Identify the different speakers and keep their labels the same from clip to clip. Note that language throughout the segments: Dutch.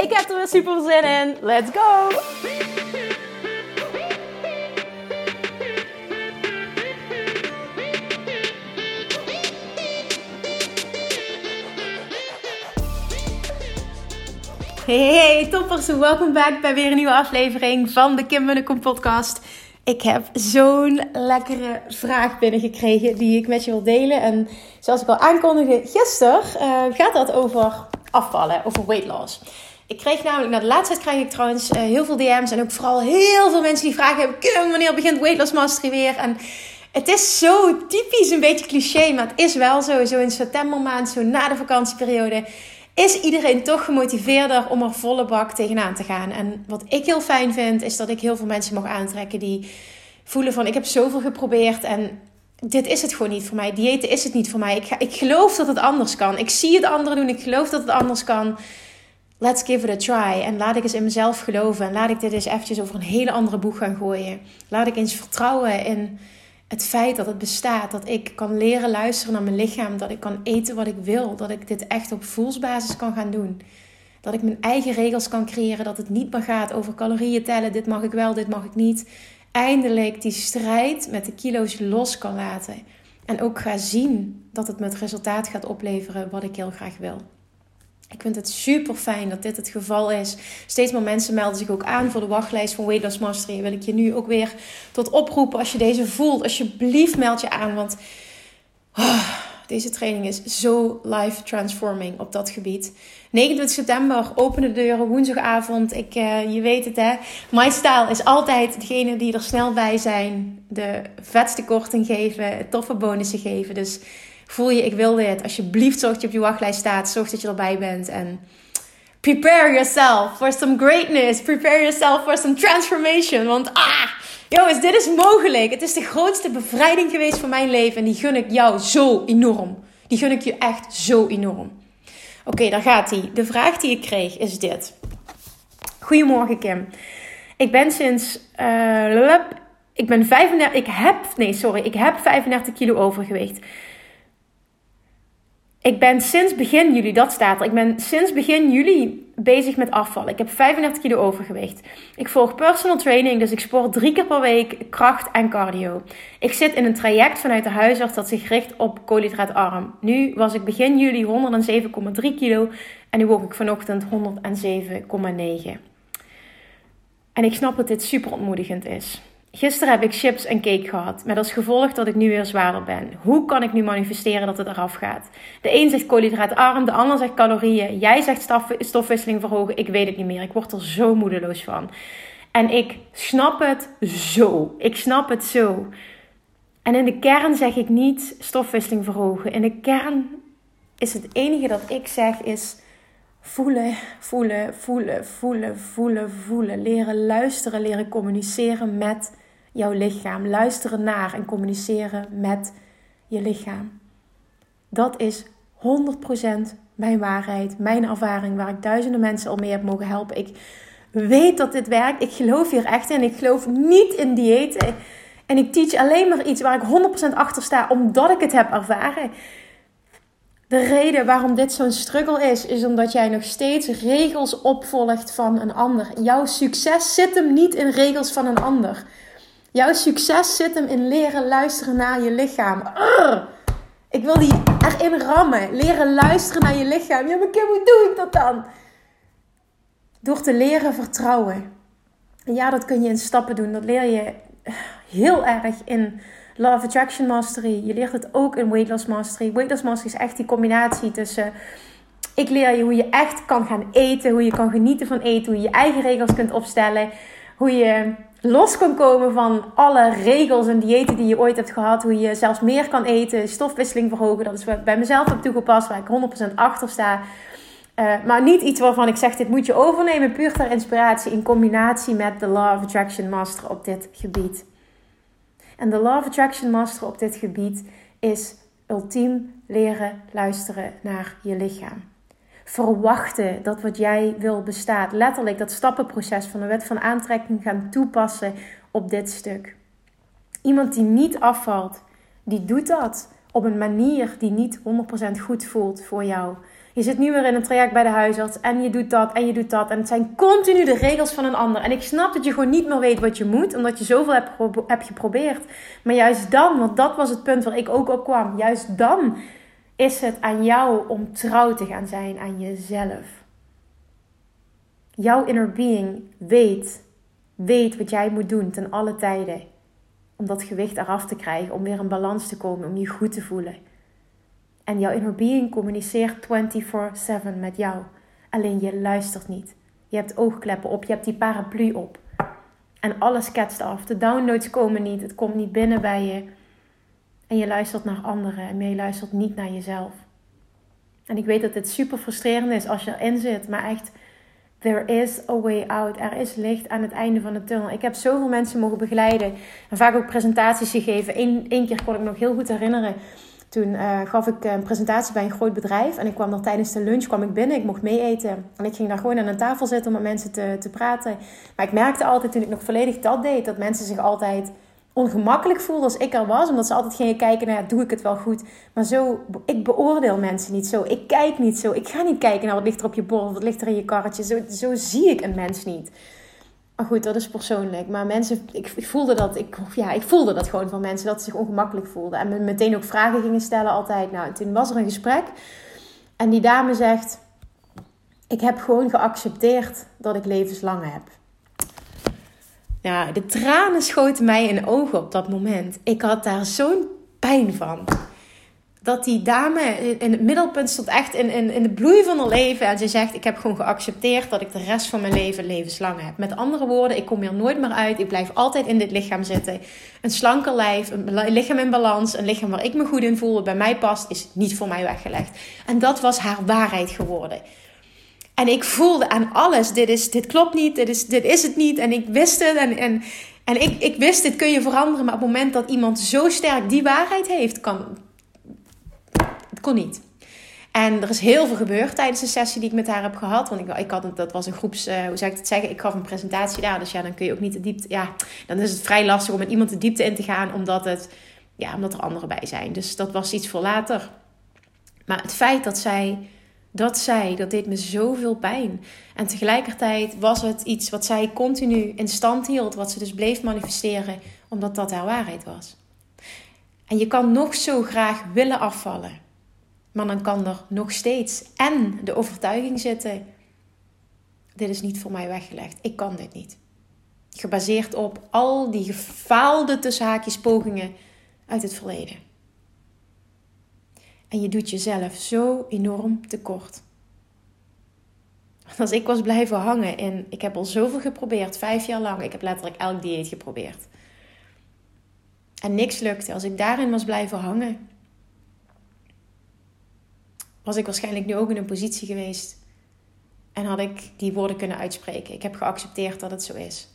Speaker 1: Ik heb er weer super zin in. Let's go! Hey, toppers. Welkom back bij weer een nieuwe aflevering van de Kim Munnekom podcast. Ik heb zo'n lekkere vraag binnengekregen die ik met je wil delen. En zoals ik al aankondigde gisteren, uh, gaat dat over afvallen, over weight loss. Ik kreeg namelijk, na de laatste tijd krijg ik trouwens uh, heel veel DM's en ook vooral heel veel mensen die vragen hebben, wanneer begint weight loss mastery weer? En het is zo typisch, een beetje cliché, maar het is wel zo. Zo in septembermaand, zo na de vakantieperiode is iedereen toch gemotiveerder om er volle bak tegenaan te gaan. En wat ik heel fijn vind, is dat ik heel veel mensen mag aantrekken die voelen van ik heb zoveel geprobeerd en dit is het gewoon niet voor mij. Diëten is het niet voor mij. Ik, ga, ik geloof dat het anders kan. Ik zie het anderen doen. Ik geloof dat het anders kan. Let's give it a try. En laat ik eens in mezelf geloven. En laat ik dit eens eventjes over een hele andere boeg gaan gooien. Laat ik eens vertrouwen in het feit dat het bestaat, dat ik kan leren luisteren naar mijn lichaam, dat ik kan eten wat ik wil, dat ik dit echt op voelsbasis kan gaan doen. Dat ik mijn eigen regels kan creëren, dat het niet meer gaat over calorieën tellen, dit mag ik wel, dit mag ik niet. Eindelijk die strijd met de kilo's los kan laten. En ook ga zien dat het me het resultaat gaat opleveren wat ik heel graag wil. Ik vind het super fijn dat dit het geval is. Steeds meer mensen melden zich ook aan voor de wachtlijst van Weight Loss Mastery. Wil ik je nu ook weer tot oproepen als je deze voelt. Alsjeblieft meld je aan, want oh, deze training is zo life transforming op dat gebied. 29 september openen de deuren, woensdagavond. Ik, uh, je weet het hè. My Style is altijd degene die er snel bij zijn. De vetste korting geven, toffe bonussen geven. Dus voel je, ik wil dit. Alsjeblieft, zorg dat je op je wachtlijst staat. Zorg dat je erbij bent. En prepare yourself for some greatness. Prepare yourself for some transformation. Want ah, jongens, dit is mogelijk. Het is de grootste bevrijding geweest van mijn leven. En die gun ik jou zo enorm. Die gun ik je echt zo enorm. Oké, daar gaat hij. De vraag die ik kreeg is dit. Goedemorgen Kim. Ik ben sinds... Uh, ik ben 35... Ik heb... Nee, sorry. Ik heb 35 kilo overgewicht. Ik ben sinds begin juli, dat staat er. Ik ben sinds begin juli bezig met afvallen. Ik heb 35 kilo overgewicht. Ik volg personal training, dus ik sport drie keer per week kracht en cardio. Ik zit in een traject vanuit de huisarts dat zich richt op koolhydraatarm. Nu was ik begin juli 107,3 kilo en nu woog ik vanochtend 107,9. En ik snap dat dit super ontmoedigend is. Gisteren heb ik chips en cake gehad, met als gevolg dat ik nu weer zwaarder ben. Hoe kan ik nu manifesteren dat het eraf gaat? De een zegt koolhydraatarm, de ander zegt calorieën. Jij zegt stofwisseling verhogen. Ik weet het niet meer. Ik word er zo moedeloos van. En ik snap het zo. Ik snap het zo. En in de kern zeg ik niet stofwisseling verhogen. In de kern is het enige dat ik zeg is voelen, voelen, voelen, voelen, voelen, voelen. Leren luisteren, leren communiceren met jouw lichaam. Luisteren naar en communiceren met je lichaam. Dat is 100% mijn waarheid, mijn ervaring, waar ik duizenden mensen al mee heb mogen helpen. Ik weet dat dit werkt. Ik geloof hier echt in. Ik geloof niet in diëten. En ik teach alleen maar iets waar ik 100% achter sta, omdat ik het heb ervaren. De reden waarom dit zo'n struggle is, is omdat jij nog steeds regels opvolgt van een ander. Jouw succes zit hem niet in regels van een ander. Jouw succes zit hem in leren luisteren naar je lichaam. ik wil die erin rammen. Leren luisteren naar je lichaam. Ja, maar Kim, hoe doe ik dat dan? Door te leren vertrouwen. En ja, dat kun je in stappen doen. Dat leer je heel erg in Law of Attraction Mastery. Je leert het ook in Weight Loss Mastery. Weight Loss Mastery is echt die combinatie tussen... Ik leer je hoe je echt kan gaan eten. Hoe je kan genieten van eten. Hoe je je eigen regels kunt opstellen. Hoe je los kan komen van alle regels en diëten die je ooit hebt gehad. Hoe je zelfs meer kan eten. Stofwisseling verhogen. Dat is wat bij mezelf heb toegepast. Waar ik 100% achter sta. Uh, maar niet iets waarvan ik zeg, dit moet je overnemen. Puur ter inspiratie in combinatie met de Law of Attraction Master op dit gebied. En de Law of Attraction Master op dit gebied is ultiem leren luisteren naar je lichaam. Verwachten dat wat jij wil bestaat. Letterlijk dat stappenproces van de wet van aantrekking gaan toepassen op dit stuk. Iemand die niet afvalt, die doet dat op een manier die niet 100% goed voelt voor jou. Je zit nu weer in een traject bij de huisarts en je doet dat en je doet dat. En het zijn continu de regels van een ander. En ik snap dat je gewoon niet meer weet wat je moet, omdat je zoveel hebt, hebt geprobeerd. Maar juist dan, want dat was het punt waar ik ook op kwam, juist dan is het aan jou om trouw te gaan zijn aan jezelf. Jouw inner being weet, weet wat jij moet doen ten alle tijden. Om dat gewicht eraf te krijgen, om weer in balans te komen, om je goed te voelen. En jouw inner being communiceert 24/7 met jou. Alleen je luistert niet. Je hebt oogkleppen op, je hebt die paraplu op. En alles ketst af. De downloads komen niet, het komt niet binnen bij je. En je luistert naar anderen en je luistert niet naar jezelf. En ik weet dat dit super frustrerend is als je erin zit, maar echt, there is a way out. Er is licht aan het einde van de tunnel. Ik heb zoveel mensen mogen begeleiden en vaak ook presentaties gegeven. Eén keer kon ik me nog heel goed herinneren toen uh, gaf ik een presentatie bij een groot bedrijf. En ik kwam daar tijdens de lunch kwam ik binnen. Ik mocht mee eten. En ik ging daar gewoon aan een tafel zitten om met mensen te, te praten. Maar ik merkte altijd toen ik nog volledig dat deed, dat mensen zich altijd ongemakkelijk voelden als ik er was. Omdat ze altijd gingen kijken naar, doe ik het wel goed? Maar zo, ik beoordeel mensen niet zo. Ik kijk niet zo. Ik ga niet kijken naar wat ligt er op je bord, wat ligt er in je karretje. Zo, zo zie ik een mens niet. Maar goed, dat is persoonlijk. Maar mensen, ik, ik, voelde dat, ik, ja, ik voelde dat gewoon van mensen, dat ze zich ongemakkelijk voelden. En me meteen ook vragen gingen stellen altijd. Nou, toen was er een gesprek. En die dame zegt, ik heb gewoon geaccepteerd dat ik levenslang heb. Ja, de tranen schoten mij in ogen op dat moment. Ik had daar zo'n pijn van dat die dame in het middelpunt stond, echt in, in, in de bloei van haar leven. En ze zegt: Ik heb gewoon geaccepteerd dat ik de rest van mijn leven levenslang heb. Met andere woorden, ik kom hier nooit meer uit. Ik blijf altijd in dit lichaam zitten. Een slanker lijf, een lichaam in balans, een lichaam waar ik me goed in voel, wat bij mij past, is niet voor mij weggelegd. En dat was haar waarheid geworden. En ik voelde aan alles: dit, is, dit klopt niet, dit is, dit is het niet. En ik wist het. En, en, en ik, ik wist, dit kun je veranderen. Maar op het moment dat iemand zo sterk die waarheid heeft, kan, het kon niet. En er is heel veel gebeurd tijdens de sessie die ik met haar heb gehad. Want ik, ik had, dat was een groeps, uh, hoe zou ik het zeggen? Ik gaf een presentatie daar. Dus ja, dan kun je ook niet de diepte. Ja, dan is het vrij lastig om met iemand de diepte in te gaan, omdat, het, ja, omdat er anderen bij zijn. Dus dat was iets voor later. Maar het feit dat zij dat zij, dat deed me zoveel pijn. En tegelijkertijd was het iets wat zij continu in stand hield, wat ze dus bleef manifesteren, omdat dat haar waarheid was. En je kan nog zo graag willen afvallen. Maar dan kan er nog steeds en de overtuiging zitten: dit is niet voor mij weggelegd. Ik kan dit niet. Gebaseerd op al die gefaalde tussenhaakjes pogingen uit het verleden. En je doet jezelf zo enorm tekort. Als ik was blijven hangen in, ik heb al zoveel geprobeerd, vijf jaar lang. Ik heb letterlijk elk dieet geprobeerd. En niks lukte. Als ik daarin was blijven hangen, was ik waarschijnlijk nu ook in een positie geweest. En had ik die woorden kunnen uitspreken. Ik heb geaccepteerd dat het zo is.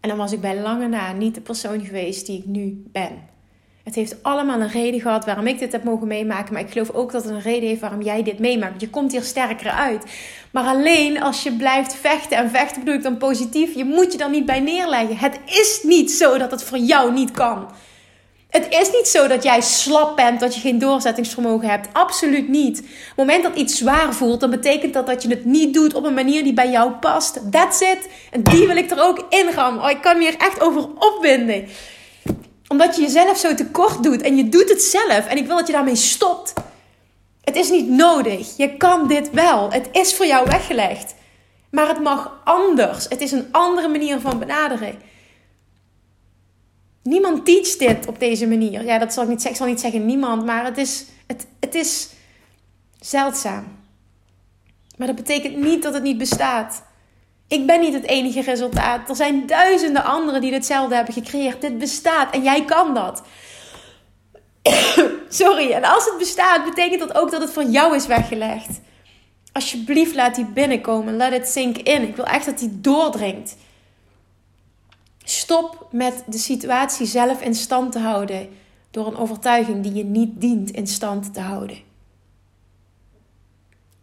Speaker 1: En dan was ik bij lange na niet de persoon geweest die ik nu ben. Het heeft allemaal een reden gehad waarom ik dit heb mogen meemaken. Maar ik geloof ook dat het een reden heeft waarom jij dit meemaakt. Je komt hier sterker uit. Maar alleen als je blijft vechten. En vechten bedoel ik dan positief. Je moet je dan niet bij neerleggen. Het is niet zo dat het voor jou niet kan. Het is niet zo dat jij slap bent, dat je geen doorzettingsvermogen hebt. Absoluut niet. Op het moment dat iets zwaar voelt, dan betekent dat dat je het niet doet op een manier die bij jou past. That's it. En die wil ik er ook in gaan. Oh, ik kan me hier echt over opwinden. Omdat je jezelf zo tekort doet en je doet het zelf. En ik wil dat je daarmee stopt. Het is niet nodig. Je kan dit wel. Het is voor jou weggelegd. Maar het mag anders. Het is een andere manier van benaderen. Niemand teach dit op deze manier. Ja, dat zal ik niet zeggen. Ik zal niet zeggen niemand, maar het is, het, het is zeldzaam. Maar dat betekent niet dat het niet bestaat. Ik ben niet het enige resultaat. Er zijn duizenden anderen die hetzelfde hebben gecreëerd. Dit bestaat en jij kan dat. Sorry, en als het bestaat, betekent dat ook dat het voor jou is weggelegd. Alsjeblieft, laat die binnenkomen. Let it sink in. Ik wil echt dat die doordringt. Stop met de situatie zelf in stand te houden door een overtuiging die je niet dient in stand te houden.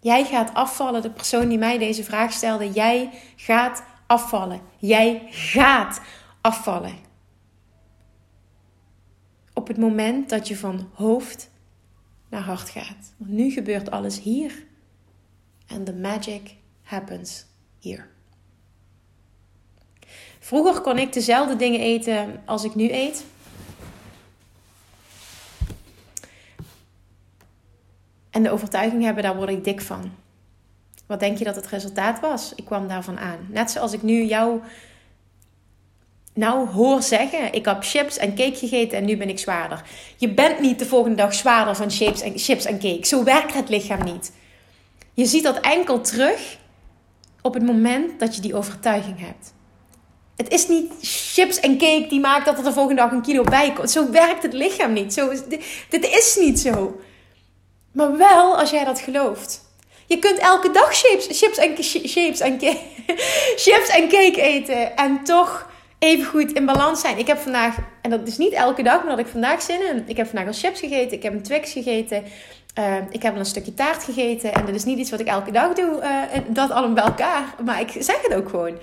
Speaker 1: Jij gaat afvallen, de persoon die mij deze vraag stelde. Jij gaat afvallen. Jij gaat afvallen. Op het moment dat je van hoofd naar hart gaat. Want nu gebeurt alles hier. And the magic happens here. Vroeger kon ik dezelfde dingen eten als ik nu eet. En de overtuiging hebben, daar word ik dik van. Wat denk je dat het resultaat was? Ik kwam daarvan aan. Net zoals ik nu jou nou hoor zeggen: ik heb chips en cake gegeten en nu ben ik zwaarder. Je bent niet de volgende dag zwaarder van chips en, chips en cake. Zo werkt het lichaam niet. Je ziet dat enkel terug op het moment dat je die overtuiging hebt. Het is niet chips en cake die maakt dat er de volgende dag een kilo bij komt. Zo werkt het lichaam niet. Zo dit is niet zo. Maar wel als jij dat gelooft. Je kunt elke dag chips, chips, en, chips, en, chips en cake eten en toch even goed in balans zijn. Ik heb vandaag, en dat is niet elke dag, maar dat ik vandaag zin in. Ik heb vandaag al chips gegeten, ik heb een Twix gegeten, uh, ik heb een stukje taart gegeten. En dat is niet iets wat ik elke dag doe, uh, dat allemaal bij elkaar. Maar ik zeg het ook gewoon.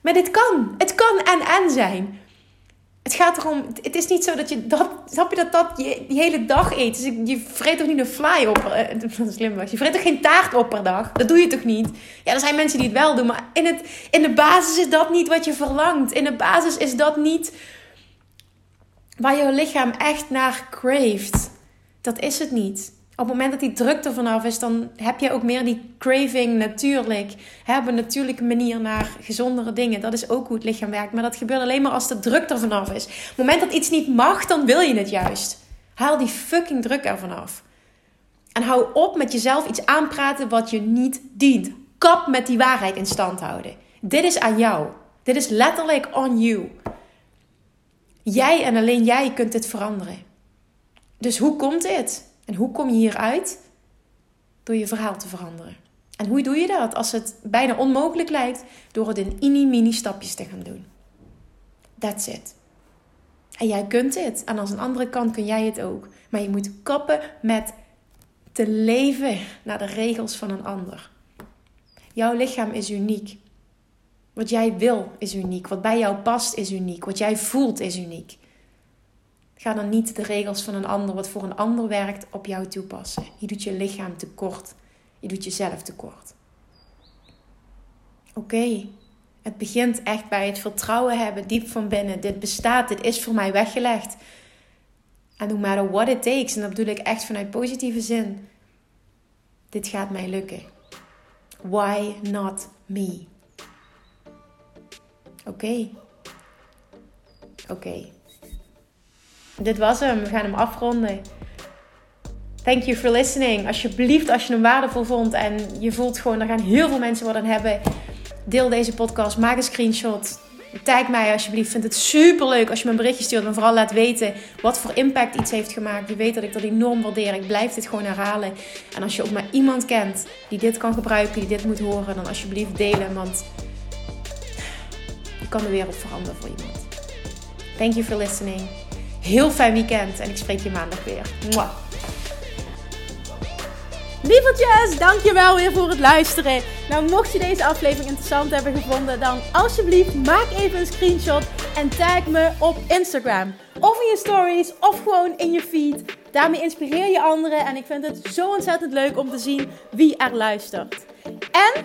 Speaker 1: Maar dit kan. Het kan en en zijn. Het gaat erom, het is niet zo dat je dat, snap je dat dat je die hele dag eet. Dus je vreet toch niet een fly op, uh, dat slim was. Je vreet toch geen taart op per dag? Dat doe je toch niet? Ja, er zijn mensen die het wel doen, maar in, het, in de basis is dat niet wat je verlangt. In de basis is dat niet waar jouw lichaam echt naar craeft. Dat is het niet. Op het moment dat die druk er vanaf is, dan heb je ook meer die craving natuurlijk. Hè, een natuurlijke manier naar gezondere dingen. Dat is ook hoe het lichaam werkt. Maar dat gebeurt alleen maar als de druk er vanaf is. Op het moment dat iets niet mag, dan wil je het juist. Haal die fucking druk er vanaf. En hou op met jezelf iets aanpraten wat je niet dient. Kap met die waarheid in stand houden. Dit is aan jou. Dit is letterlijk on you. Jij en alleen jij kunt dit veranderen. Dus hoe komt dit? En hoe kom je hieruit? Door je verhaal te veranderen. En hoe doe je dat als het bijna onmogelijk lijkt? Door het in mini-mini stapjes te gaan doen. That's it. En jij kunt dit. En als een andere kant kun jij het ook. Maar je moet kappen met te leven naar de regels van een ander. Jouw lichaam is uniek. Wat jij wil is uniek. Wat bij jou past is uniek. Wat jij voelt is uniek. Ga dan niet de regels van een ander, wat voor een ander werkt, op jou toepassen. Je doet je lichaam tekort. Je doet jezelf tekort. Oké, het begint echt bij het vertrouwen hebben, diep van binnen. Dit bestaat, dit is voor mij weggelegd. En no matter what it takes, en dat bedoel ik echt vanuit positieve zin. Dit gaat mij lukken. Why not me? Oké. Oké. Dit was hem. We gaan hem afronden. Thank you for listening. Alsjeblieft, als je hem waardevol vond en je voelt gewoon, er gaan heel veel mensen wat aan hebben. Deel deze podcast, maak een screenshot. Tag mij alsjeblieft. Vind het super leuk als je me een berichtje stuurt. En vooral laat weten wat voor impact iets heeft gemaakt. Je weet dat ik dat enorm waardeer. Ik blijf dit gewoon herhalen. En als je ook maar iemand kent die dit kan gebruiken, die dit moet horen, dan alsjeblieft delen. Want je kan de wereld veranderen voor iemand. Thank you for listening heel fijn weekend en ik spreek je maandag weer. Mwah. Lievertjes, dankjewel weer voor het luisteren. Nou, mocht je deze aflevering interessant hebben gevonden, dan alsjeblieft maak even een screenshot en tag me op Instagram. Of in je stories, of gewoon in je feed. Daarmee inspireer je anderen en ik vind het zo ontzettend leuk om te zien wie er luistert. En